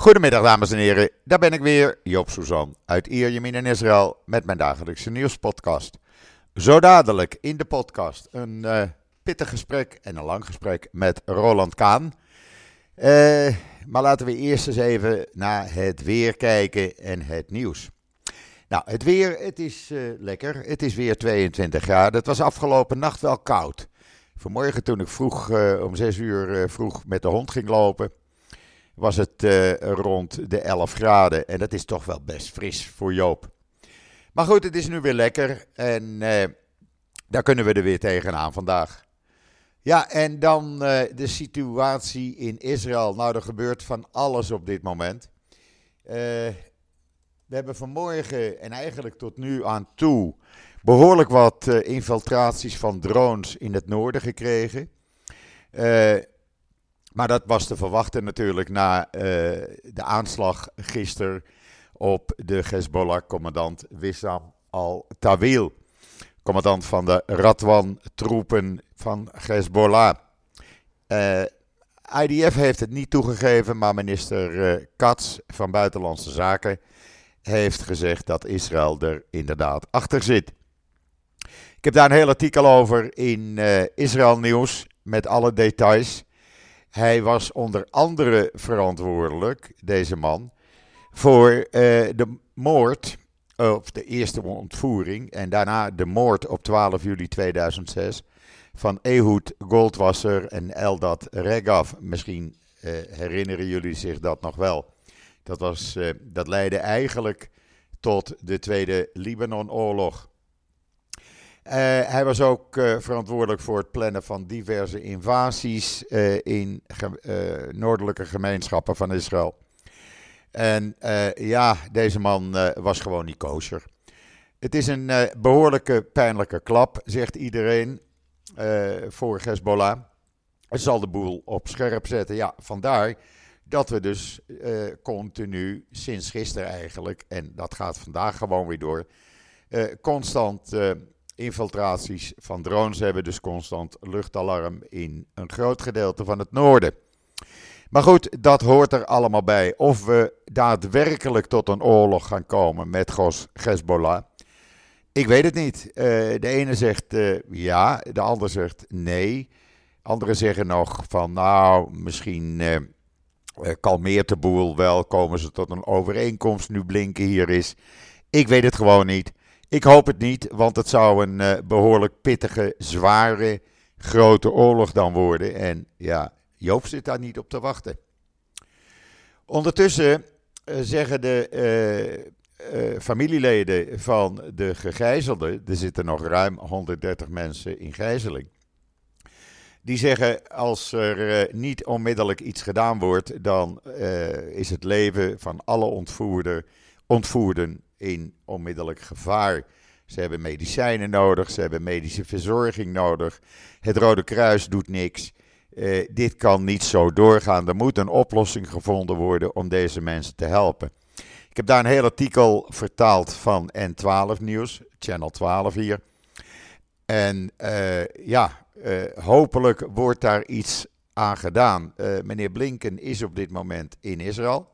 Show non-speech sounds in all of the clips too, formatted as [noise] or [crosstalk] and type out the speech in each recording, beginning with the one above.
Goedemiddag dames en heren, daar ben ik weer, Joop Suzan uit Ierjemien in Israël met mijn dagelijkse nieuwspodcast. Zo dadelijk in de podcast een uh, pittig gesprek en een lang gesprek met Roland Kaan. Uh, maar laten we eerst eens even naar het weer kijken en het nieuws. Nou, het weer, het is uh, lekker. Het is weer 22 graden. Het was afgelopen nacht wel koud. Vanmorgen toen ik vroeg, om 6 uur vroeg met de hond ging lopen was het uh, rond de 11 graden. En dat is toch wel best fris voor Joop. Maar goed, het is nu weer lekker. En uh, daar kunnen we er weer tegenaan vandaag. Ja, en dan uh, de situatie in Israël. Nou, er gebeurt van alles op dit moment. we hebben vanmorgen en eigenlijk tot nu aan toe behoorlijk wat infiltraties van drones in het noorden gekregen. Maar dat was te verwachten natuurlijk na uh, de aanslag gisteren op de Hezbollah-commandant Wissam al-Tawil. Commandant van de Radwan-troepen van Hezbollah. Uh, eh, IDF heeft het niet toegegeven, maar minister uh, Katz van Buitenlandse Zaken heeft gezegd dat Israël er inderdaad achter zit. Ik heb daar een heel artikel over in Israël Nieuws met alle details. Hij was onder andere verantwoordelijk, deze man, voor uh, de moord, of de eerste ontvoering en daarna de moord op 12 juli 2006 van Ehud Goldwasser en Eldat Regav. Misschien uh, herinneren jullie zich dat nog wel. Dat, was, uh, dat leidde eigenlijk tot de Tweede Libanon-oorlog. Uh, hij was ook uh, verantwoordelijk voor het plannen van diverse invasies uh, in noordelijke gemeenschappen van Israël. En ja, deze man was gewoon niet kosher. Het is een behoorlijke pijnlijke klap, zegt iedereen, voor Hezbollah. Het zal de boel op scherp zetten. Ja, vandaar dat we dus continu, sinds gisteren eigenlijk, en dat gaat vandaag gewoon weer door, constant infiltraties van drones hebben, dus constant luchtalarm in een groot gedeelte van het noorden. Maar goed, dat hoort er allemaal bij. Of we daadwerkelijk tot een oorlog gaan komen met Hezbollah. Ik weet het niet. Uh, de ene zegt uh, ja, de ander zegt nee. Anderen zeggen nog van nou, misschien uh, kalmeert de boel wel, komen ze tot een overeenkomst nu Blinken hier is. Ik weet het gewoon niet. Ik hoop het niet, want het zou een uh, behoorlijk pittige, zware, grote oorlog dan worden. En ja, Joop zit daar niet op te wachten. Ondertussen uh, zeggen de uh, familieleden van de gegijzelden, er zitten nog ruim 130 mensen in gijzeling. Die zeggen als er niet onmiddellijk iets gedaan wordt, dan is het leven van alle ontvoerder, ontvoerden in onmiddellijk gevaar. Ze hebben medicijnen nodig, ze hebben medische verzorging nodig. Het Rode Kruis doet niks. Uh, dit kan niet zo doorgaan. Er moet een oplossing gevonden worden om deze mensen te helpen. Ik heb daar een heel artikel vertaald van N12 Nieuws, Channel 12 hier. En uh, ja, uh, hopelijk wordt daar iets aan gedaan. meneer Blinken is op dit moment in Israël.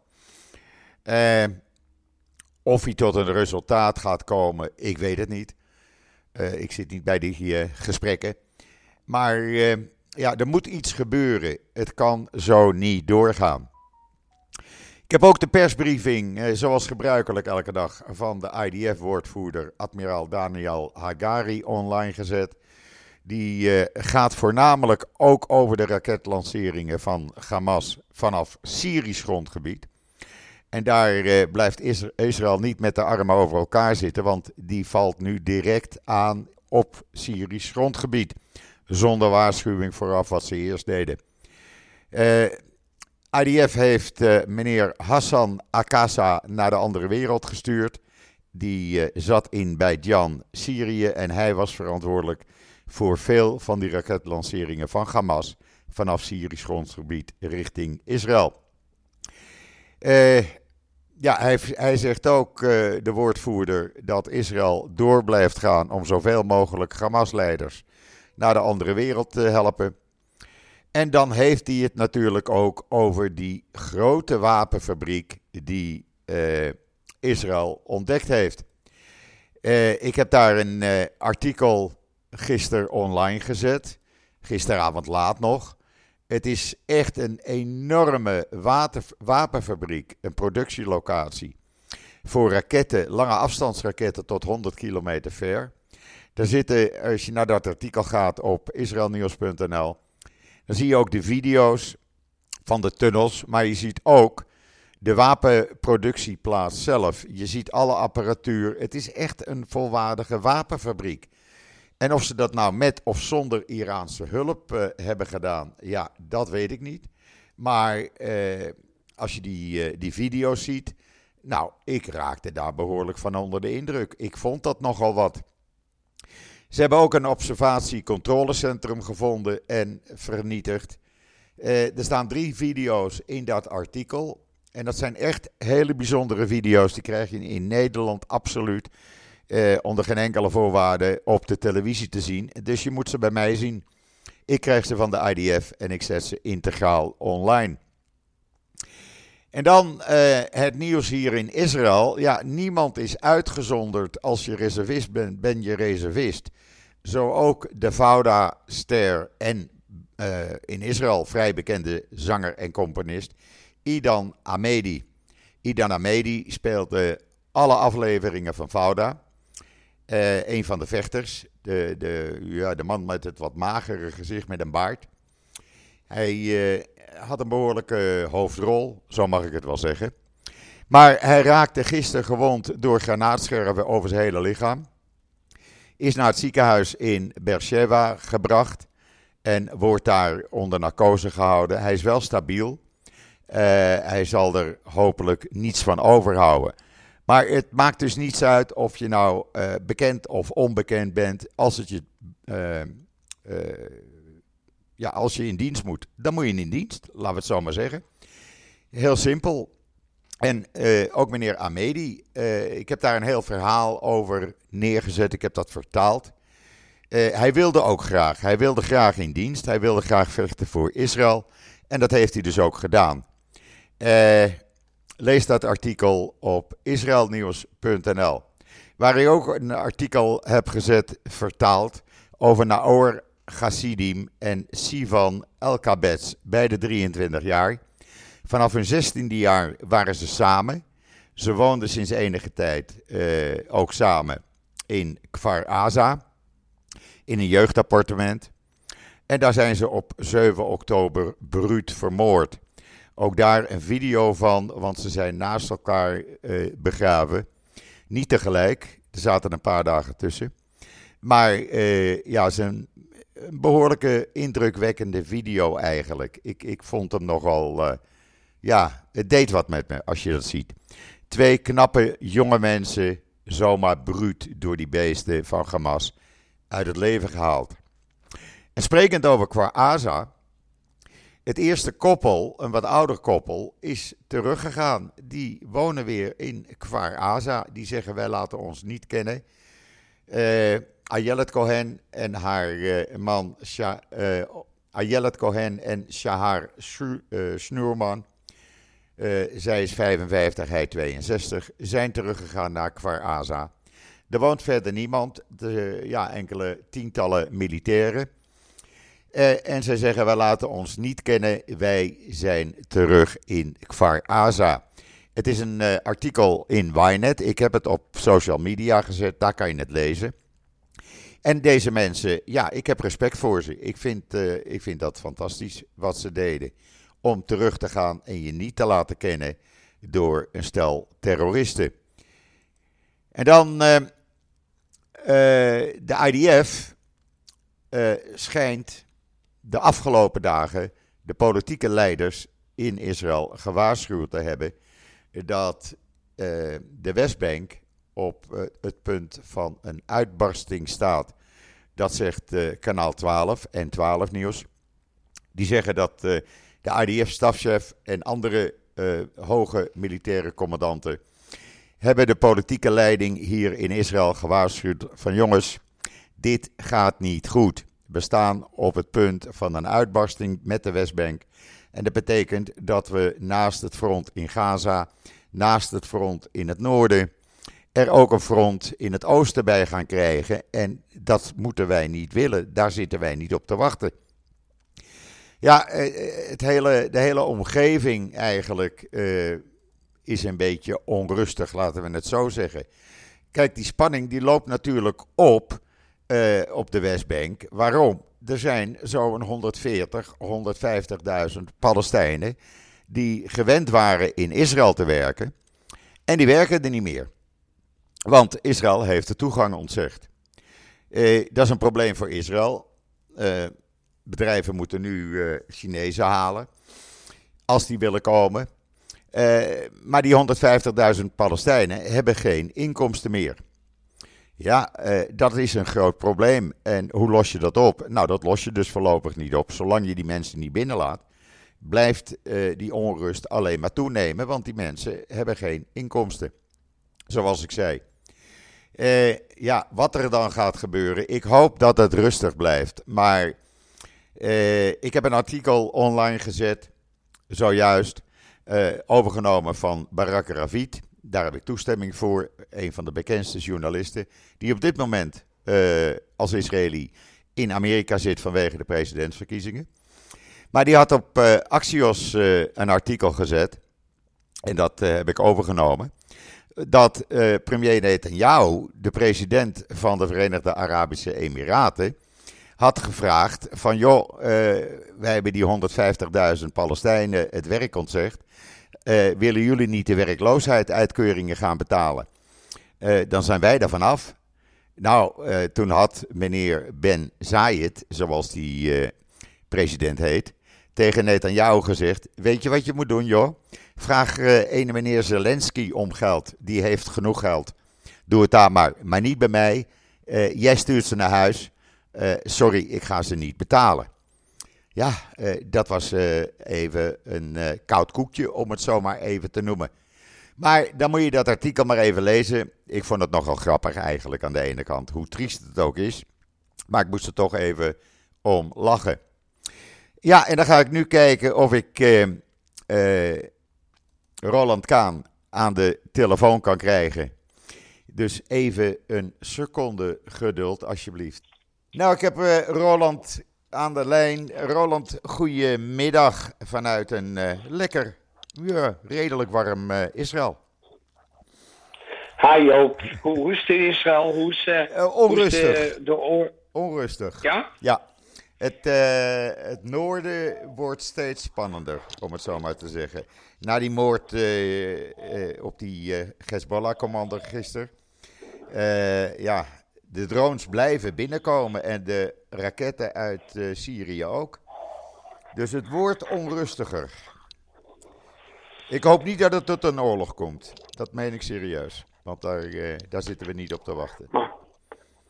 Of hij tot een resultaat gaat komen, ik weet het niet. Uh, ik zit niet bij die uh, gesprekken. Maar uh, ja, er moet iets gebeuren. Het kan zo niet doorgaan. Ik heb ook de persbriefing, zoals gebruikelijk elke dag, van de IDF-woordvoerder admiraal Daniel Hagari online gezet. Die gaat voornamelijk ook over de raketlanceringen van Hamas vanaf Syrisch grondgebied. En daar uh, blijft Israël niet met de armen over elkaar zitten, want die valt nu direct aan op Syrisch grondgebied. Zonder waarschuwing vooraf wat ze eerst deden. Eh, IDF heeft uh, meneer Hassan Akassa naar de andere wereld gestuurd. Die zat in Beidjan, Syrië, en hij was verantwoordelijk voor veel van die raketlanceringen van Hamas vanaf Syrisch grondgebied richting Israël. Uh, ja, hij, hij, zegt ook, uh, de woordvoerder, dat Israël door blijft gaan om zoveel mogelijk Hamas-leiders naar de andere wereld te helpen. En dan heeft hij het natuurlijk ook over die grote wapenfabriek die uh, Israël ontdekt heeft. Uh, ik heb daar een artikel gisteren online gezet, gisteravond laat nog. Het is echt een enorme wapenfabriek, een productielocatie voor raketten, lange afstandsraketten tot 100 kilometer ver. Daar zitten, als je naar dat artikel gaat op israelnieuws.nl, dan zie je ook de video's van de tunnels, maar je ziet ook de wapenproductieplaats zelf. Je ziet alle apparatuur. Het is echt een volwaardige wapenfabriek. En of ze dat nou met of zonder Iraanse hulp uh, hebben gedaan, ja, dat weet ik niet. Maar uh, als je die, uh, die video's ziet, nou, ik raakte daar behoorlijk van onder de indruk. Ik vond dat nogal wat. Ze hebben ook een observatiecontrolecentrum gevonden en vernietigd. er staan drie video's in dat artikel. En dat zijn echt hele bijzondere video's. Die krijg je in Nederland absoluut eh, onder geen enkele voorwaarde op de televisie te zien. Dus je moet ze bij mij zien. Ik krijg ze van de IDF en ik zet ze integraal online. En dan eh, het nieuws hier in Israël. Ja, niemand is uitgezonderd. Als je reservist bent, ben je reservist. Zo ook de Fauda-ster en uh, in Israël vrij bekende zanger en componist Idan Amedi. Idan Amedi speelde alle afleveringen van Fauda. Uh, een van de vechters. De, de, ja, de man met het wat magere gezicht met een baard. Hij uh, had een behoorlijke hoofdrol, zo mag ik het wel zeggen. Maar hij raakte gisteren gewond door granaatscherven over zijn hele lichaam. Is naar het ziekenhuis in Beersheba gebracht. En wordt daar onder narcose gehouden. Hij is wel stabiel. Uh, hij zal er hopelijk niets van overhouden. Maar het maakt dus niets uit of je nou uh, bekend of onbekend bent. Als, het je, uh, ja, als je in dienst moet, dan moet je in dienst. Laten we het zo maar zeggen. Heel simpel. En ook meneer Amedi, ik heb daar een heel verhaal over neergezet. Ik heb dat vertaald. hij wilde ook graag. Hij wilde graag in dienst. Hij wilde graag vechten voor Israël. En dat heeft hij dus ook gedaan. Uh, lees dat artikel op israelnieuws.nl. Waar ik ook een artikel heb gezet, vertaald, over Naor Chassidim en Sivan Elkabetz, beide 23 jaar. Vanaf hun 16e jaar waren ze samen. Ze woonden sinds enige tijd uh, ook samen in Kfar Aza, in een jeugdappartement. En daar zijn ze op 7 oktober bruut vermoord. Ook daar een video van, want ze zijn naast elkaar uh, begraven. Niet tegelijk, er zaten een paar dagen tussen. Maar uh, ja, het is een, behoorlijke indrukwekkende video eigenlijk. Ik, ik vond hem nogal, uh, ja, het deed wat met me als je dat ziet. Twee knappe jonge mensen, zomaar bruut door die beesten van Hamas, uit het leven gehaald. En sprekend over Kwaasa, het eerste koppel, een wat ouder koppel, is teruggegaan. Die wonen weer in Kfar Aza. Die zeggen wij laten ons niet kennen. Uh, Ayelet Cohen en haar uh, man Sha, uh, Ayelet Cohen en Shahar Snoerman. zij is 55, hij 62. Zijn teruggegaan naar Kfar Aza. Er woont verder niemand. De, ja, enkele tientallen militairen. Uh, en zij zeggen, wij laten ons niet kennen, wij zijn terug in Kfar Aza. Het is een uh, artikel in Ynet, ik heb het op social media gezet, daar kan je het lezen. En deze mensen, ja, ik heb respect voor ze. Ik vind, uh, ik vind dat fantastisch wat ze deden. Om terug te gaan en je niet te laten kennen door een stel terroristen. En dan de IDF schijnt de afgelopen dagen de politieke leiders in Israël gewaarschuwd te hebben dat uh, de Westbank op uh, het punt van een uitbarsting staat. Dat zegt uh, kanaal 12 en 12 nieuws. Die zeggen dat de IDF-stafchef en andere hoge militaire commandanten hebben de politieke leiding hier in Israël gewaarschuwd van jongens, dit gaat niet goed. We staan op het punt van een uitbarsting met de Westbank. En dat betekent dat we naast het front in Gaza, naast het front in het noorden, er ook een front in het oosten bij gaan krijgen. En dat moeten wij niet willen. Daar zitten wij niet op te wachten. Ja, eh, het hele, de hele omgeving eigenlijk uh, is een beetje onrustig, laten we het zo zeggen. Kijk, die spanning die loopt natuurlijk op uh, op de Westbank. Waarom? Er zijn zo'n 140, 150.000 Palestijnen die gewend waren in Israël te werken. En die werken er niet meer. Want Israël heeft de toegang ontzegd. Uh, dat is een probleem voor Israël. Uh, bedrijven moeten nu Chinezen halen. Als die willen komen. maar die 150.000 Palestijnen hebben geen inkomsten meer. Ja, dat is een groot probleem. En hoe los je dat op? Nou, dat los je dus voorlopig niet op. Zolang je die mensen niet binnenlaat, blijft die onrust alleen maar toenemen. Want die mensen hebben geen inkomsten. Zoals ik zei. Uh, ja, wat er dan gaat gebeuren. Ik hoop dat het rustig blijft. Maar ik heb een artikel online gezet, zojuist, overgenomen van Barak Ravid. Daar heb ik toestemming voor, een van de bekendste journalisten, die op dit moment als Israëli in Amerika zit vanwege de presidentsverkiezingen. Maar die had op Axios een artikel gezet. En dat heb ik overgenomen dat uh, premier Netanyahu, de president van de Verenigde Arabische Emiraten, had gevraagd van joh, uh, wij hebben die 150.000 Palestijnen het werk ontzegd. Uh, willen jullie niet de werkloosheidsuitkeuringen gaan betalen? dan zijn wij daarvan af. Nou, toen had meneer Ben Zayed, zoals die president heet, tegen Netanyahu gezegd: Weet je wat je moet doen, joh? Vraag ene meneer Zelensky om geld. Die heeft genoeg geld. Doe het daar maar. Maar niet bij mij. Jij stuurt ze naar huis. Sorry, ik ga ze niet betalen. Ja, dat was even een koud koekje, om het zo maar even te noemen. Maar dan moet je dat artikel maar even lezen. Ik vond het nogal grappig eigenlijk aan de ene kant, hoe triest het ook is. Maar ik moest er toch even om lachen. Ja, en dan ga ik nu kijken of ik Roland Kaan aan de telefoon kan krijgen. Dus even een seconde geduld, alsjeblieft. Nou, ik heb uh, Roland aan de lijn. Roland, goedemiddag vanuit een uh, lekker, ja, redelijk warm uh, Israël. Hi Joop, hoe is het in Israël? Hoe is, onrustig. Hoe is de, de oor... Onrustig. Ja? Ja. Het, het noorden wordt steeds spannender, om het zo maar te zeggen na die moord uh, uh, op die uh, Hezbollah-commander gisteren. ja, de drones blijven binnenkomen en de raketten uit Syrië ook. Dus het wordt onrustiger. Ik hoop niet dat het tot een oorlog komt. Dat meen ik serieus. Want daar, daar zitten we niet op te wachten.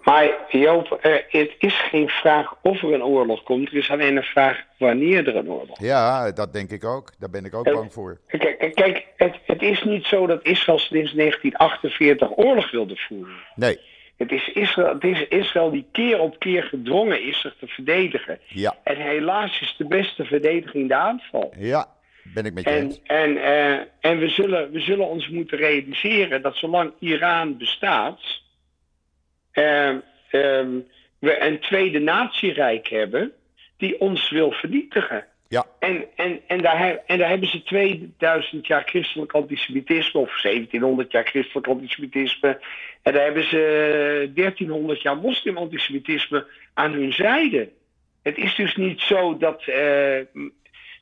Maar Joop, uh, het is geen vraag of er een oorlog komt. Er is alleen een vraag wanneer er een oorlog komt. Ja, dat denk ik ook. Daar ben ik ook bang voor. Kijk, kijk het, het, is niet zo dat Israël sinds 1948 oorlog wilde voeren. Nee. Het is, Israël, het is Israël die keer op keer gedwongen is zich te verdedigen. Ja. En helaas is de beste verdediging de aanval. Ja, ben ik met je en, eens. En, uh, en we, zullen, we zullen ons moeten realiseren dat zolang Iran bestaat uh, um, we een tweede natierijk hebben die ons wil vernietigen. Ja. En, en, en, daar, en daar hebben ze 2000 jaar christelijk antisemitisme, of 1700 jaar christelijk antisemitisme. En daar hebben ze 1300 jaar moslim-antisemitisme aan hun zijde. Het is dus niet zo dat, uh,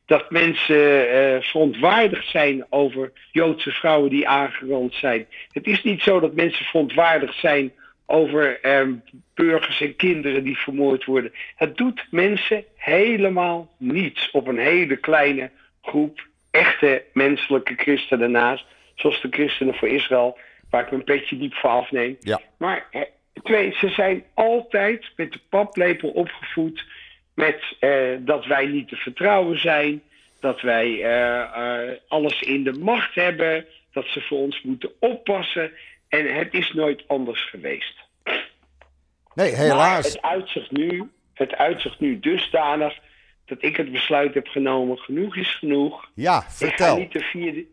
dat mensen uh, verontwaardigd zijn over Joodse vrouwen die aangerand zijn. Het is niet zo dat mensen verontwaardigd zijn over eh, burgers en kinderen die vermoord worden. Het doet mensen helemaal niets op een hele kleine groep echte menselijke christenen naast. Zoals de christenen voor Israël, waar ik mijn petje diep voor afneem. Ja. Maar eh, twee, ze zijn altijd met de paplepel opgevoed met eh, dat wij niet te vertrouwen zijn. Dat wij uh, alles in de macht hebben. Dat ze voor ons moeten oppassen. En het is nooit anders geweest. Nee, helaas. Maar het uitzicht nu het uitzicht nu dusdanig dat ik het besluit heb genomen, genoeg is genoeg. Ja, Ik ga vertel. niet de vierde,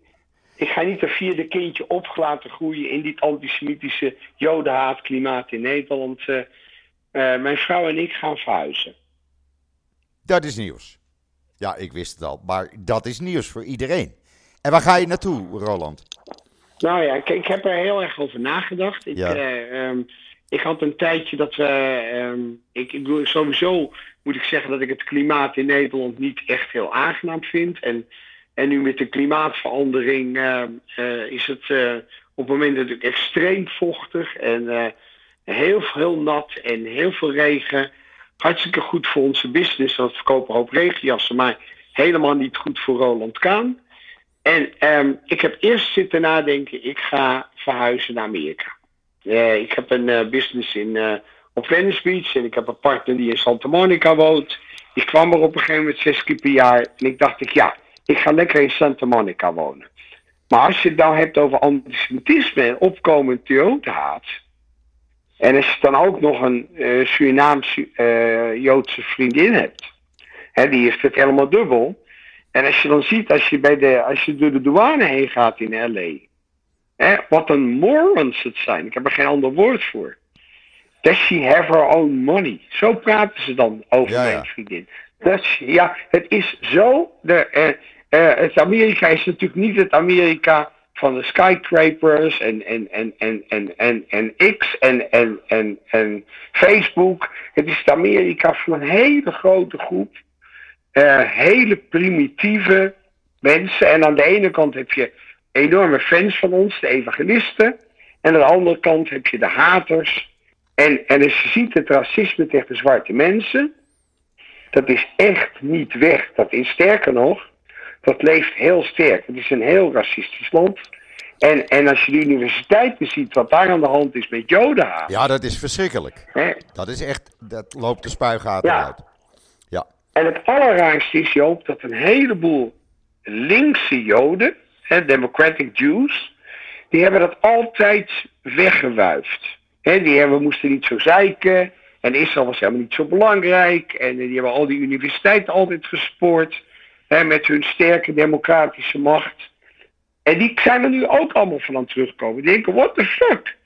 ik ga niet de vierde kindje op laten groeien in dit antisemitische jodenhaatklimaat in Nederland. Eh, eh, mijn vrouw en ik gaan verhuizen. Dat is nieuws. Ja, ik wist het al, maar dat is nieuws voor iedereen. En waar ga je naartoe, Roland? Nou ja, ik, ik heb er heel erg over nagedacht. Ik, Ja. eh, ehm, ik had een tijdje dat we. ehm, ik, ik bedoel, sowieso moet ik zeggen dat ik het klimaat in Nederland niet echt heel aangenaam vind. En, en nu met de klimaatverandering ehm, eh, is het eh, op het moment natuurlijk extreem vochtig en heel, heel nat en heel veel regen. Hartstikke goed voor onze business, want we verkopen een hoop regenjassen, maar helemaal niet goed voor Roland Kaan. En ehm, ik heb eerst zitten nadenken, ik ga verhuizen naar Amerika. Eh, ik heb een eh, business in, eh, op Venice Beach en ik heb een partner die in Santa Monica woont. Die kwam er op een gegeven moment zes keer per jaar. En ik dacht, ik, ja, ik ga lekker in Santa Monica wonen. Maar als je het nou hebt over antisemitisme en opkomend jodenhaat. En als je dan ook nog een Surinaamse Joodse vriendin hebt. Die heeft het helemaal dubbel. En als je dan ziet, als je, bij de, als je door de douane heen gaat in L.A. Hè, wat een morons het zijn. Ik heb er geen ander woord voor. Does she have her own money? Zo praten ze dan over Ja, ja. mijn vriendin. Dat, is- ja, het is zo. De, eh, eh, het Amerika is natuurlijk niet het Amerika van de skyscrapers en, en, en, en, en, en, en X en, en, en, en Facebook. Het is het Amerika van een hele grote groep eh, hele primitieve mensen. En aan de ene kant heb je enorme fans van ons, de evangelisten. En aan de andere kant heb je de haters. En, en als je ziet het racisme tegen de zwarte mensen, dat is echt niet weg. Dat is sterker nog, dat leeft heel sterk. Het is een heel racistisch land. En, en als je de universiteiten ziet wat daar aan de hand is met jodenhaat. Ja, dat is verschrikkelijk. hè, Dat is echt, dat loopt de spuigaten Ja. uit. En het allerraarste is, Joop, dat een heleboel linkse Joden, Democratic Jews, die hebben dat altijd weggewuifd. Hè, die hebben, moesten niet zo zeiken. En Israël was helemaal niet zo belangrijk. En die hebben al die universiteiten altijd gespoord. Hè, met hun sterke democratische macht. En die zijn er nu ook allemaal van aan terugkomen. Die denken, what the fuck?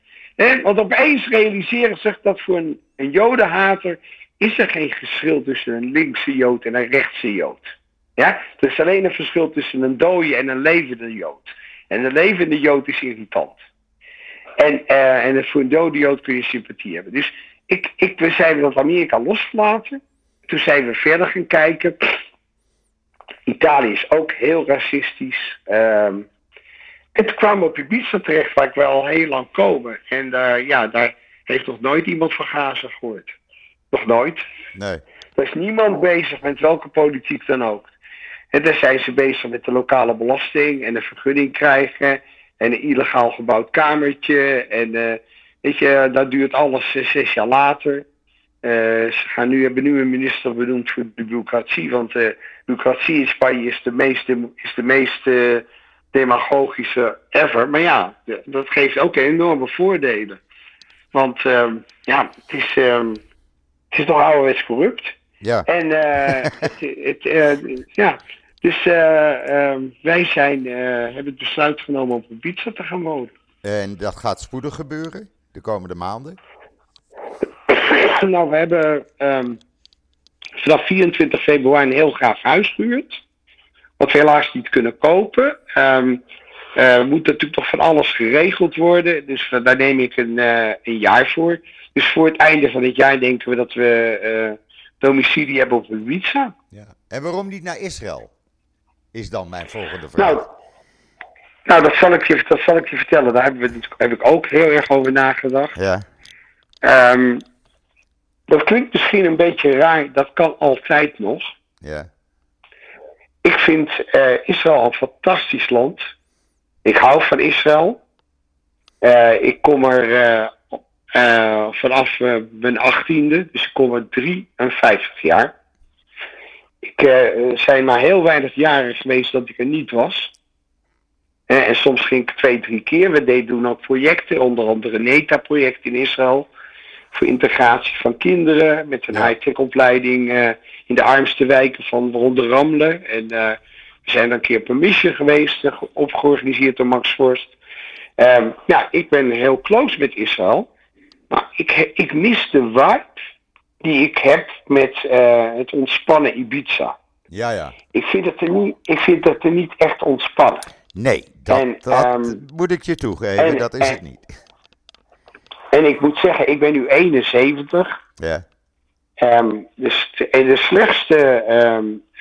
Want opeens realiseren zich dat voor een, een jodenhater is er geen verschil tussen een linkse jood en een rechtse jood. Ja? Er is alleen een verschil tussen een dode en een levende jood. En een levende jood is irritant. En, eh, en voor een dode jood kun je sympathie hebben. Dus ik, ik, we zijn dat Amerika losgelaten. Toen zijn we verder gaan kijken. Italië is ook heel racistisch. Ehm, en toen Ibiza terecht, waar ik wel heel lang komen. En eh, ja, daar heeft nog nooit iemand van Gaza gehoord. Nog nooit. nee. Er is niemand bezig met welke politiek dan ook. En daar zijn ze bezig met de lokale belasting en een vergunning krijgen. En een illegaal gebouwd kamertje. En eh, weet je, dat duurt alles eh, zes jaar later. Eh, ze gaan nu, hebben nu een minister benoemd voor de bureaucratie. Want de bureaucratie in Spanje is de meest, is de meest demagogische ever. Maar ja, dat geeft ook enorme voordelen. Want ehm, ja, het is, ehm, het is toch ouderwets corrupt. Ja, En eh, [laughs] het, het, eh, ja, dus eh, ehm, wij zijn, hebben het besluit genomen om op Ibiza te gaan wonen. en dat gaat spoedig gebeuren, de komende maanden. nou, we hebben ehm, vanaf 24 februari een heel gaaf huis gehuurd. Wat we helaas niet kunnen kopen. Ehm eh, moet natuurlijk toch van alles geregeld worden. Dus daar neem ik een, een jaar voor. Dus voor het einde van het jaar denken we dat we eh domicilie hebben op Ibiza. Ja. En waarom niet naar Israël? Is dan mijn volgende vraag. Nou, nou dat, zal ik je, dat zal ik je vertellen. Daar hebben we, natuurlijk- heb ik ook heel erg over nagedacht. Ja, Ehm, dat klinkt misschien een beetje raar. Dat kan altijd nog. ja, Ik vind eh, Israël een fantastisch land. Ik hou van Israël. Eh, ik kom er eh, vanaf eh, mijn achttiende, dus ik kom er 53 jaar. Ik eh, zijn maar heel weinig jaren geweest dat ik er niet was. En soms ging ik twee, drie keer. We deden doen ook projecten, onder andere een NETA-project in Israël. voor integratie van kinderen met een high-tech opleiding in de armste wijken van waaronder Ramelen. En we zijn dan een keer op een missie geweest, ge- opgeorganiseerd door Max Forst. Ehm, ja, ik ben heel close met Israël. Maar ik, ik mis de vibe die ik heb met eh, het ontspannen Ibiza. Ja, ja. Ik vind het er niet, ik vind het er niet echt ontspannen. Nee, dat, En, dat ehm, moet ik je toegeven. en- dat is en- het niet. En ik moet zeggen, ik ben nu 71. Ja, Ehm, dus de, en de slechtste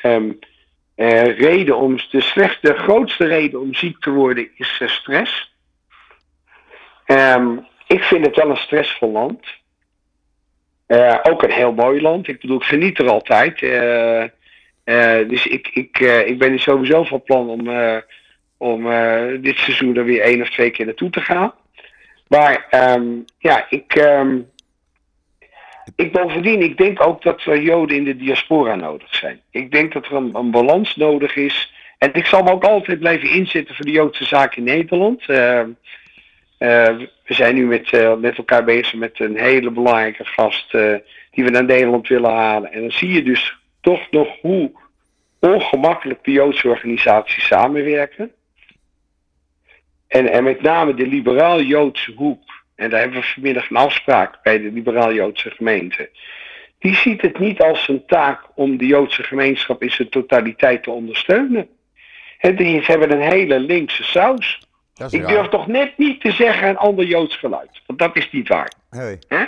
ehm, eh, reden om, de slechtste, de grootste reden om ziek te worden is eh, stress. Ehm, ik vind het wel een stressvol land. Eh, ook een heel mooi land. Ik bedoel, ik geniet er altijd. Eh, eh, dus ik, ik, ik ben sowieso van plan om, om dit seizoen er weer één of twee keer naartoe te gaan. Maar ehm, ja, ik, ehm, ik bovendien, ik denk ook dat er Joden in de diaspora nodig zijn. Ik denk dat er een, een balans nodig is. En ik zal me ook altijd blijven inzetten voor de Joodse zaak in Nederland. Eh, we zijn nu met, eh, met elkaar bezig met een hele belangrijke gast eh, die we naar Nederland willen halen. En dan zie je dus toch nog hoe ongemakkelijk de Joodse organisaties samenwerken. En, en met name de liberaal-Joodse hoek. En daar hebben we vanmiddag een afspraak bij de liberaal-Joodse gemeente. Die ziet het niet als een taak om de Joodse gemeenschap in zijn totaliteit te ondersteunen. Hè, die hebben een hele linkse saus. Ik raar. durf toch net niet te zeggen een ander Joods geluid. Want dat is niet waar. Hey. Hè?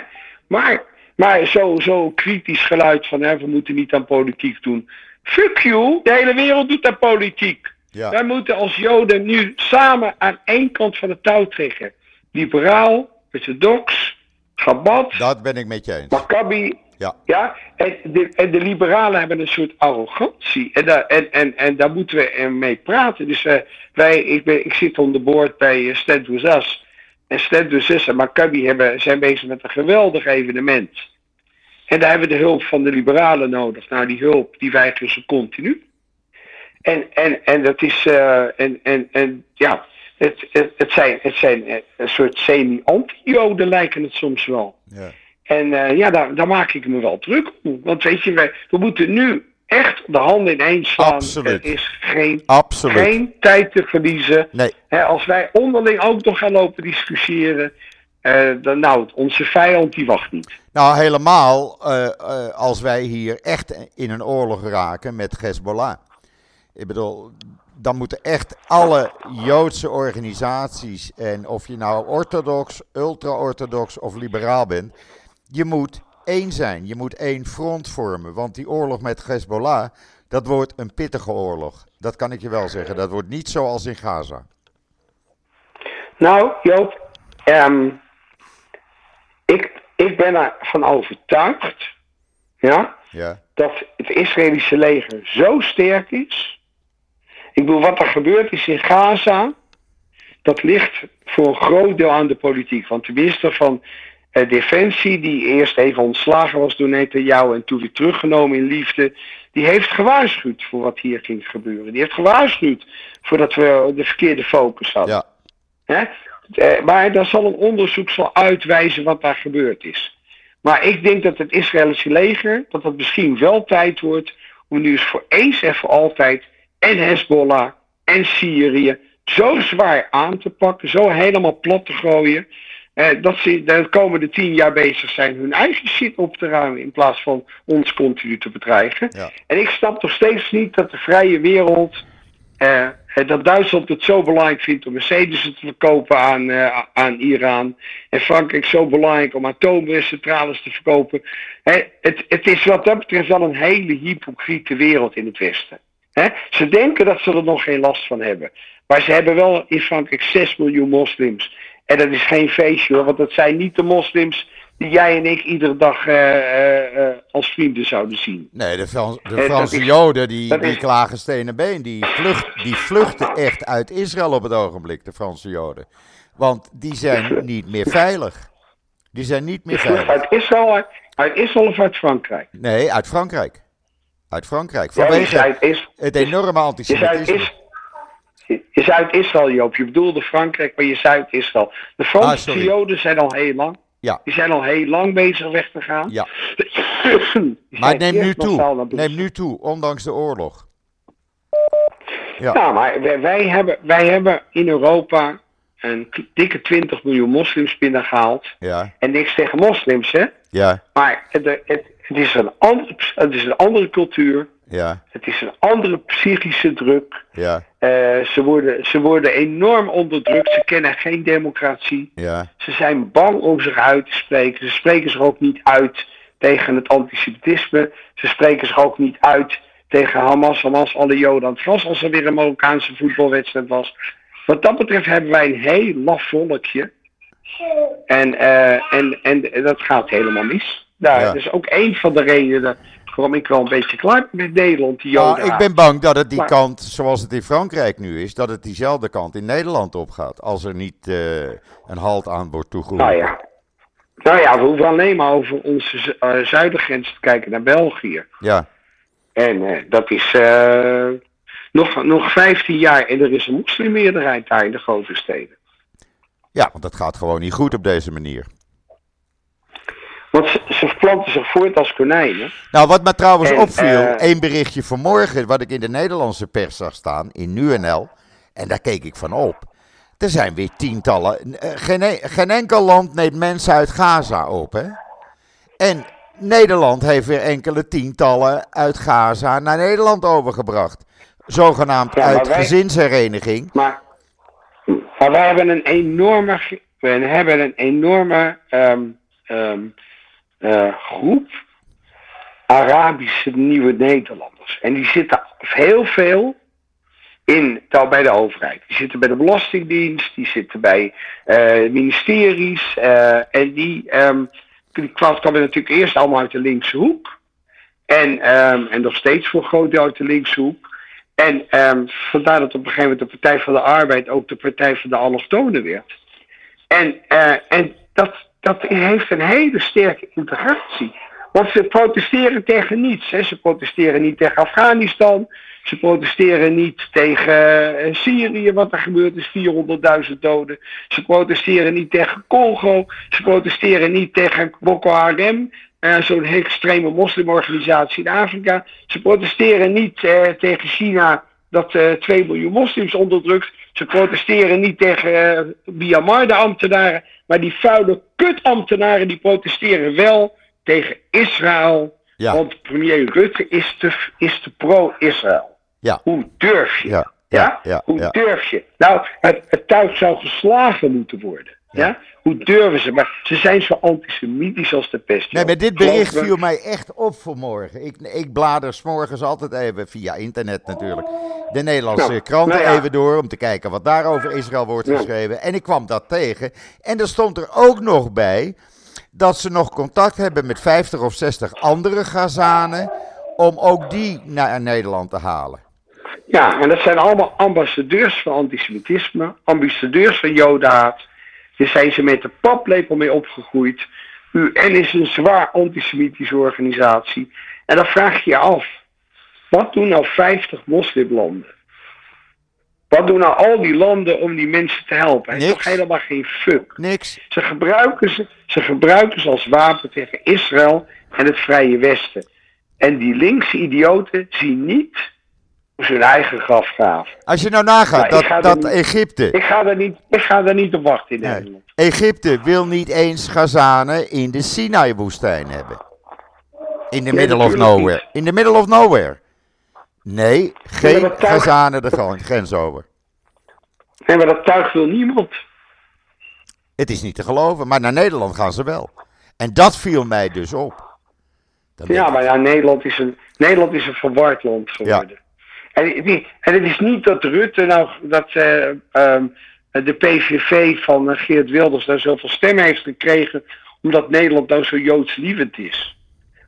Maar, maar zo, zo kritisch geluid van hè, we moeten niet aan politiek doen. Fuck you, de hele wereld doet aan politiek. Ja, Wij moeten als Joden nu samen aan één kant van de touw trekken. Liberaal, orthodox, Chabad, dat ben ik met je eens. Maccabi. Ja. Ja, en de, en de liberalen hebben een soort arrogantie. En daar, en, en, en daar moeten we mee praten. Dus eh, wij, ik, ben, ik zit on de boord bij uh, Stand With Us. En Stand With Us en Maccabi hebben, zijn bezig met een geweldig evenement. En daar hebben we de hulp van de liberalen nodig. Nou, die hulp die weigeren ze continu. En, en, en dat is, eh, en, en, en ja, het, het, het zijn, het zijn een soort semi-anti-joden lijken het soms wel. Ja. En eh, ja, daar, daar maak ik me wel druk om. Want weet je, wij, we moeten nu echt de handen ineens slaan. Absoluut. Er is geen, Absoluut. geen tijd te verliezen. Nee, Hè, als wij onderling ook nog gaan lopen discussiëren, eh, dan nou, onze vijand die wacht niet. nou helemaal eh, als wij hier echt in een oorlog raken met Hezbollah. Ik bedoel, dan moeten echt alle Joodse organisaties, en of je nou orthodox, ultra-orthodox of liberaal bent, je moet één zijn. Je moet één front vormen. Want die oorlog met Hezbollah, dat wordt een pittige oorlog. Dat kan ik je wel zeggen. Dat wordt niet zoals in Gaza. Nou, Joop, ehm, ik, ik ben ervan overtuigd ja, Ja, dat het Israëlische leger zo sterk is. Ik bedoel, wat er gebeurd is in Gaza, dat ligt voor een groot deel aan de politiek. Want de minister van Defensie, die eerst even ontslagen was door Netanyahu en toen weer teruggenomen in liefde, die heeft gewaarschuwd voor wat hier ging gebeuren. Die heeft gewaarschuwd voordat we de verkeerde focus hadden. ja, Hè? Eh, maar daar zal een onderzoek zal uitwijzen wat daar gebeurd is. Maar ik denk dat het Israëlische leger, dat het misschien wel tijd wordt om nu eens voor eens en voor altijd en Hezbollah en Syrië zo zwaar aan te pakken, zo helemaal plat te gooien, eh, dat ze de komende tien jaar bezig zijn hun eigen shit op te ruimen in plaats van ons continu te bedreigen. ja. En ik snap nog steeds niet dat de vrije wereld. eh, eh, dat Duitsland het zo belangrijk vindt om Mercedes te verkopen aan, eh, aan Iran. En Frankrijk zo belangrijk om atoomcentrales te verkopen. Het, het is wat dat betreft wel een hele hypocriete wereld in het Westen. Ze denken dat ze er nog geen last van hebben. Maar ze hebben wel in Frankrijk 6 miljoen moslims. En dat is geen feestje hoor, want dat zijn niet de moslims die jij en ik iedere dag eh, eh, eh, als vrienden zouden zien. Nee, de, Frans, de Franse is- Joden die, die is- klagen stenen been. Die, vlucht, die vluchten echt uit Israël op het ogenblik, de Franse Joden. Want die zijn niet meer veilig. Die zijn niet meer veilig. uit Israël, uit, uit Israël of uit Frankrijk? Nee, uit Frankrijk. Uit Frankrijk. Ja, Vanwege uit Is- het enorme antisemitisme. Is- je- je zei uit Israël, Joop. Je bedoelde Frankrijk, maar je zei uit Israël. De Ah, Franse sorry. Joden zijn al heel lang. Ja. Die zijn al heel lang bezig weg te gaan. Ja. Maar het neemt nu toe. Neemt nu toe, ondanks de oorlog. Ja. Nou, maar wij, wij hebben, wij hebben in Europa een dikke 20 miljoen moslims binnengehaald. Ja, En niks tegen moslims, hè? ja, Maar het, het, het, is, een ander, het is een andere cultuur. Ja, Het is een andere psychische druk. ja, Eh, ze, worden, ze worden enorm onderdrukt. Ze kennen geen democratie. ja, Ze zijn bang om zich uit te spreken. Ze spreken zich ook niet uit tegen het antisemitisme. Ze spreken zich ook niet uit tegen Hamas. Hamas, alle Joden aan het als er weer een Marokkaanse voetbalwedstrijd was. Wat dat betreft hebben wij een heel laf volkje. En, eh, en, en dat gaat helemaal mis. Daar, Ja. Dat is ook een van de redenen waarom ik wel een beetje klaar ben met Nederland. Die Ja, ik ben bang dat het die Maar- kant, zoals het in Frankrijk nu is, dat het diezelfde kant in Nederland opgaat. Als er niet eh, een halt aan wordt toegeroepen. Nou ja. Nou ja, we hoeven alleen maar over onze zu- eh, zuidergrens te kijken naar België. Ja, En eh, dat is nog, nog 15 jaar en er is een moslimmeerderheid daar in de grote steden. ja, want dat gaat gewoon niet goed op deze manier. Want ze, ze planten zich voort als konijnen. Nou, wat me trouwens En, opviel, eh, één berichtje vanmorgen, wat ik in de Nederlandse pers zag staan, in NuNL, en daar keek ik van op. Er zijn weer tientallen, eh, geen, e- geen enkel land neemt mensen uit Gaza op, hè? En Nederland heeft weer enkele tientallen uit Gaza naar Nederland overgebracht. Zogenaamd Ja, uit wij- gezinshereniging. Maar, maar wij hebben een enorme, we hebben een enorme ehm, ehm, eh, groep Arabische nieuwe Nederlanders. En die zitten heel veel in, bij de overheid. Die zitten bij de Belastingdienst, die zitten bij eh, ministeries. eh, en die, ehm die kwam- kwamen natuurlijk eerst allemaal uit de linkse hoek. En, ehm, en nog steeds voor een groot deel uit de linkse hoek. En ehm, vandaar dat op een gegeven moment de Partij van de Arbeid ook de Partij van de Allochtonen werd. En, eh, en dat, dat heeft een hele sterke integratie. Want ze protesteren tegen niets. Ze protesteren niet tegen Afghanistan. Ze protesteren niet tegen eh, Syrië, wat er gebeurt is, 400.000 doden. Ze protesteren niet tegen Congo. Ze protesteren niet tegen Boko Haram, eh, zo'n extreme moslimorganisatie in Afrika. Ze protesteren niet eh, tegen China, dat eh 2 miljoen moslims onderdrukt. Ze protesteren niet tegen Myanmar, de ambtenaren. Maar die vuile kutambtenaren, die protesteren wel tegen Israël. Ja. Want premier Rutte is te, is te pro-Israël. Ja. Hoe durf je? Ja, Hoe durf je? Nou, het, het zou geslagen moeten worden. Ja. Hoe durven ze? Maar ze zijn zo antisemitisch als de pest. Nee, maar dit bericht Geloof me. viel mij echt op vanmorgen. Ik, ik blader 's morgens altijd even, via internet natuurlijk, de Nederlandse Nou, kranten nou ja. even door om te kijken wat daar over Israël wordt geschreven. En ik kwam dat tegen. En er stond er ook nog bij dat ze nog contact hebben met 50 of 60 andere Gazanen om ook die naar Nederland te halen. Ja, en dat zijn allemaal ambassadeurs van antisemitisme, ambassadeurs van jodenhaat. Daar zijn ze met de paplepel mee opgegroeid. UN is een zwaar antisemitische organisatie. En dan vraag je je af, wat doen nou 50 moslimlanden? Wat doen nou al die landen om die mensen te helpen? Het is toch helemaal geen fuck. Niks. Ze gebruiken ze, ze gebruiken ze als wapen tegen Israël en het Vrije Westen. En die linkse idioten zien niet hun eigen graf graven. Als je nou nagaat Ja, ga dat, er dat niet- Egypte, Ik ga daar niet, ik ga daar niet op wachten in Nee. Nederland. Egypte wil niet eens Gazanen in de Sinai-woestijn hebben. In the middle of nowhere. niet. In the middle of nowhere. Nee, geen dat tuig- Gazanen de gren- grens over. Nee, maar dat tuig wil niemand. Het is niet te geloven, maar naar Nederland gaan ze wel. En dat viel mij dus op. Dan Ja, maar ja, Nederland is een, Nederland is een verward land geworden. En, het- en het is niet dat Rutte nou, dat eh, ehm, de PVV van eh, Geert Wilders daar zoveel stemmen heeft gekregen, omdat Nederland nou zo joodslievend is.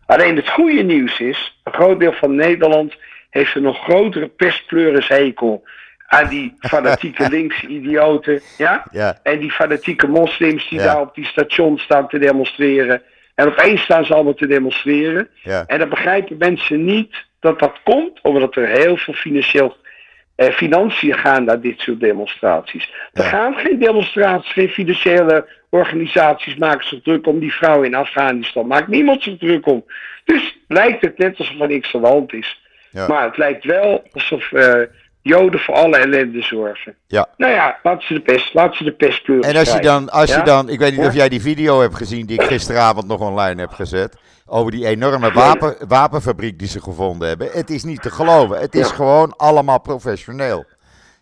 Alleen het goede nieuws is, een groot deel van Nederland heeft een nog grotere pestpleurishekel aan die fanatieke [laughs] linkse idioten, ja? Ja, En die fanatieke moslims die Ja. daar op die stations staan te demonstreren. En opeens staan ze allemaal te demonstreren. ja, En dan begrijpen mensen niet dat dat komt, omdat er heel veel financieel eh, financiën gaan naar dit soort demonstraties. Er Ja. gaan geen demonstraties, geen financiële organisaties maken zich druk om die vrouw in Afghanistan. Maakt niemand zich druk om. Dus lijkt het net alsof er niks aan de hand is. Ja. Maar het lijkt wel alsof eh, Joden voor alle ellende zorgen. Ja. Nou ja, laat ze de pest, laat ze de pestpleuris En als je dan, als je dan ik weet niet Ja? of jij die video hebt gezien die ik [clears throat] gisteravond nog online heb gezet. Over die enorme wapen, wapenfabriek die ze gevonden hebben. Het is niet te geloven. Het is Ja. gewoon allemaal professioneel.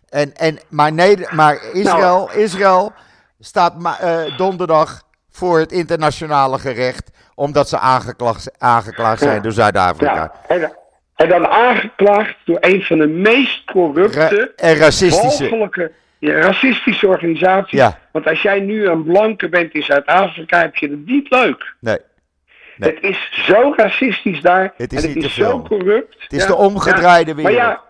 En, en, maar, Neder- maar Israël, Nou. Israël staat ma- eh, donderdag voor het internationale gerecht. Omdat ze aangeklaagd, aangeklaagd zijn door Zuid-Afrika. Ja, en, en dan aangeklaagd door een van de meest Ra- corrupte, en racistische. ja, racistische organisaties. Ja. Want als jij nu een blanke bent in Zuid-Afrika, heb je het niet leuk. Nee, Nee. Het is zo racistisch daar. Het is en niet het te is zo corrupt. het is de omgedraaide Maar wereld. ja,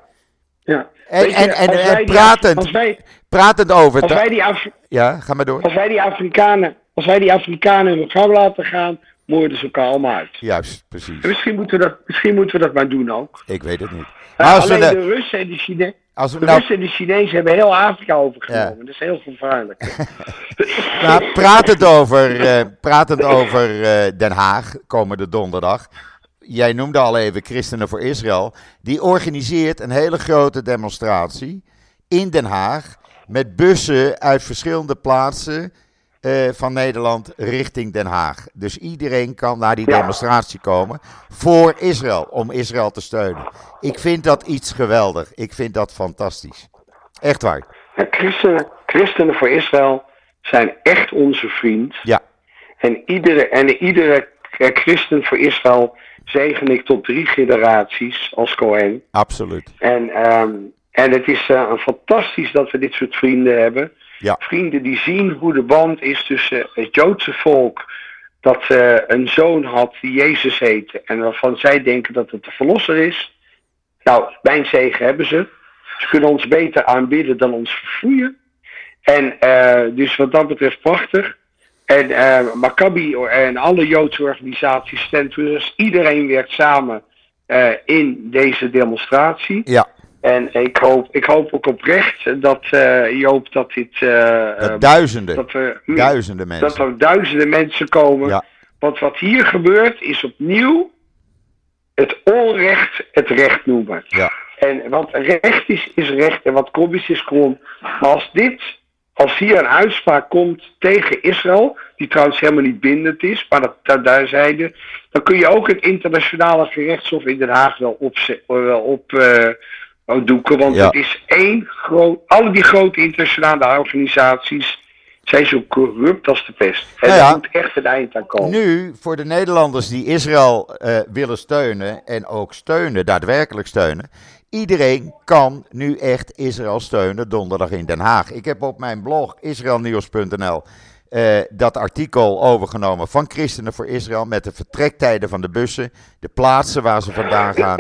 ja. En- je, en- en- en pratend. Als wij, Pratend over. als ta- wij die Af- Ja, ga maar door. Als wij die Afrikanen, als wij die Afrikanen hun gang laten gaan, moorden ze elkaar allemaal uit. Juist, precies. En misschien moeten we dat, misschien moeten we dat maar doen ook. Ik weet het niet. Maar Maar als we, alleen de, de Russen en de Chinezen. als we De nou, Russen en de Chinezen hebben heel Afrika overgenomen. Dat is heel gevaarlijk. [laughs] nou, pratend over, eh, pratend over eh, Den Haag, komende donderdag. Jij noemde al even Christenen voor Israël. Die organiseert een hele grote demonstratie in Den Haag. Met bussen uit verschillende plaatsen eh, van Nederland richting Den Haag. Dus iedereen kan naar die Ja. demonstratie komen voor Israël, om Israël te steunen. Ik vind dat iets geweldig. Ik vind dat fantastisch. Echt waar. Christenen, Christenen voor Israël zijn echt onze vriend. Ja, En iedere, en iedere christen voor Israël zegen ik tot drie generaties als Cohen. absoluut. En, ehm, en het is eh, fantastisch dat we dit soort vrienden hebben. Ja. Vrienden die zien hoe de band is tussen het Joodse volk. Dat eh, een zoon had die Jezus heette. En waarvan zij denken dat het de verlosser is. Nou, mijn zegen hebben ze. Ze kunnen ons beter aanbidden dan ons verfoeien. En eh, dus wat dat betreft prachtig. En eh Maccabi en alle Joodse organisaties, Stentus, iedereen werkt samen in deze demonstratie. Ja, En ik hoop, ik hoop ook oprecht dat eh, Joop dat dit. eh, dat eh, duizenden, dat, er, duizenden dat mensen. er duizenden mensen komen. Ja. Want wat hier gebeurt is opnieuw het onrecht het recht noemen. Ja. En wat recht is, is recht. En wat komisch is, krom. Maar als dit, als hier een uitspraak komt tegen Israël, die trouwens helemaal niet bindend is, maar dat, dat daar zeiden, dan kun je ook het internationale gerechtshof in Den Haag wel op, wel op eh, doeken. Want Ja. het is één groot, alle die grote internationale organisaties zijn zo corrupt als de pest. En Nou ja. moet echt een eind aan komen. Nu, voor de Nederlanders die Israël eh, willen steunen en ook steunen, daadwerkelijk steunen. Iedereen kan nu echt Israël steunen donderdag in Den Haag. Ik heb op mijn blog israelnieuws.nl eh, dat artikel overgenomen van Christenen voor Israël met de vertrektijden van de bussen, de plaatsen waar ze vandaan gaan.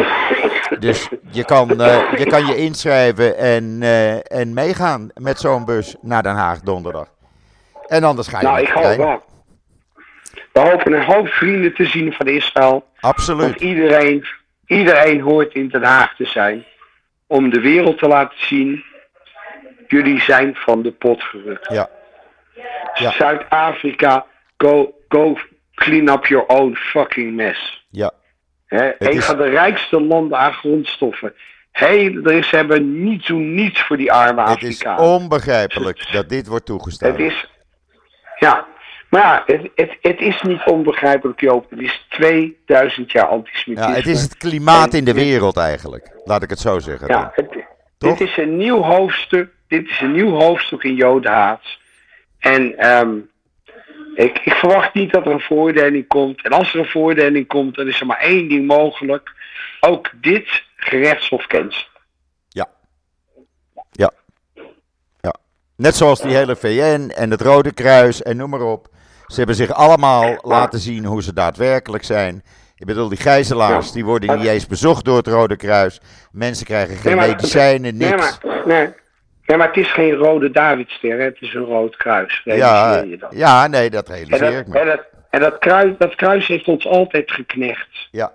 Dus je kan eh, je, kan je inschrijven en, eh, en meegaan met zo'n bus naar Den Haag donderdag. En anders ga je nou, ik hoop wel. We hopen een hoop vrienden te zien van Israël. Want Absoluut. iedereen, iedereen hoort in Den Haag te zijn. Om de wereld te laten zien. Jullie zijn van de pot gerukt. Ja. Ja. Zuid-Afrika, go, go clean up your own fucking mess. Ja. Hè, een is- van de rijkste landen aan grondstoffen. Heel, er is, ze hebben niets doen niets voor die arme Het is Afrikanen. onbegrijpelijk dat dit wordt toegestaan. Het is. Ja, maar ja, het, het, het is niet onbegrijpelijk, Joop. Het is 2000 jaar antisemitisme. ja, het is het klimaat En in de wereld eigenlijk. Laat ik het zo zeggen. Ja, het, dit is een nieuw hoofdstuk. Dit is een nieuw hoofdstuk in Jodenhaat. En ehm, ik, ik verwacht niet dat er een veroordeling komt. En als er een veroordeling komt, dan is er maar één ding mogelijk. Ook dit gerechtshof kent. ze. Net zoals die hele VN en het Rode Kruis en noem maar op. Ze hebben zich allemaal laten zien hoe ze daadwerkelijk zijn. Ik bedoel, die gijzelaars, Ja. die worden niet eens bezocht door het Rode Kruis. Mensen krijgen geen Nee, maar- medicijnen, Nee niks. maar, nee, nee, maar het is geen rode Davidster, het is een rood kruis. Ja, je dat. ja, nee, dat En, realiseer dat, ik me. en, dat, en dat, kruis, dat kruis heeft ons altijd geknecht. Ja,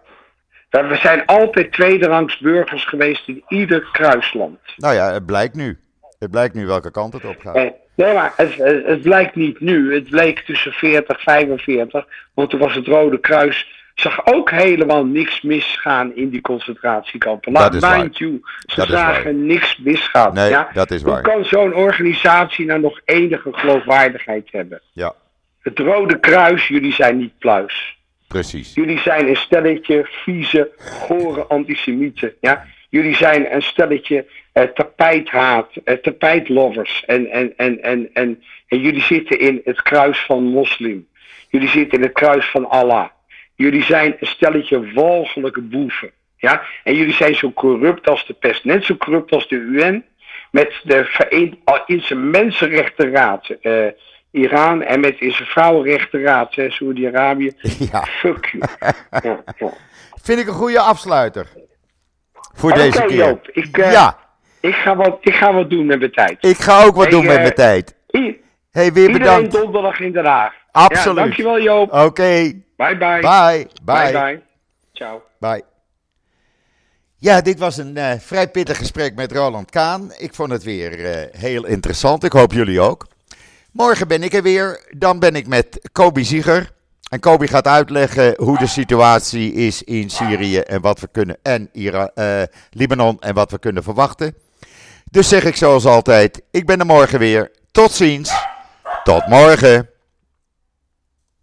We zijn altijd tweederangs burgers geweest in ieder kruisland. Nou ja, het blijkt nu. Het blijkt nu welke kant het op gaat. Nee, maar het, het, het blijkt niet nu. Het bleek tussen 40 en 45. Want toen was het Rode Kruis zag ook helemaal niks misgaan in die concentratiekampen. Laat mind you, ze zagen niks misgaan. Nee, ja? dat is waar. Hoe kan zo'n organisatie nou nog enige geloofwaardigheid hebben? Ja. Het Rode Kruis, jullie zijn niet pluis. Precies. Jullie zijn een stelletje vieze, gore antisemieten. Ja? Jullie zijn een stelletje uh, tapijthaat, uh, tapijtlovers. En, en, en, en, en, en jullie zitten in het kruis van moslim. Jullie zitten in het kruis van Allah. Jullie zijn een stelletje walgelijke boeven. Ja? En jullie zijn zo corrupt als de pest. Net zo corrupt als de UN. Met de Verenigde Mensenrechtenraad. Uh, Iran en met zijn Vrouwenrechtenraad. Saudi-Arabië. [laughs] Ja. Fuck you. ja, [laughs] ja. Vind ik een goede afsluiter. Voor deze keer. Joop, ik, uh, ja. ik, ga wat, ik ga wat doen met mijn tijd. Ik ga ook wat doen met mijn tijd. Hey, weer Iedereen bedankt. donderdag in Den Haag. Absoluut. Ja, dankjewel Joop. Oké. Bye bye. Bye. Bye Bye. bye. Ciao. Bye. Ja, dit was een eh, vrij pittig gesprek met Roland Kaan. Ik vond het weer eh, heel interessant. Ik hoop jullie ook. Morgen ben ik er weer. Dan ben ik met Kobi Zieger. En Kobi gaat uitleggen hoe de situatie is in Syrië en wat we kunnen. En Ira, eh, Libanon en wat we kunnen verwachten. Dus zeg ik zoals altijd: ik ben er morgen weer. Tot ziens. Tot morgen.